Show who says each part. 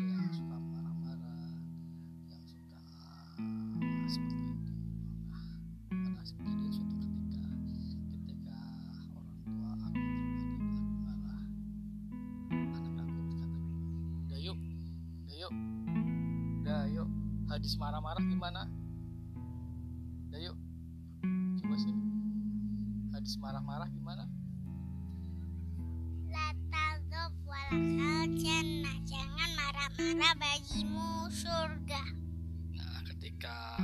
Speaker 1: yang suka marah-marah yang suka ah, seperti itu. Nah suatu ketika ketika orang tua aku lagi marah. Anak aku berkata hadis marah-marah gimana? Dayuk coba sini hadis marah-marah gimana?
Speaker 2: Latar tazub walakal marah-marah bagimu surga.
Speaker 1: nah ketika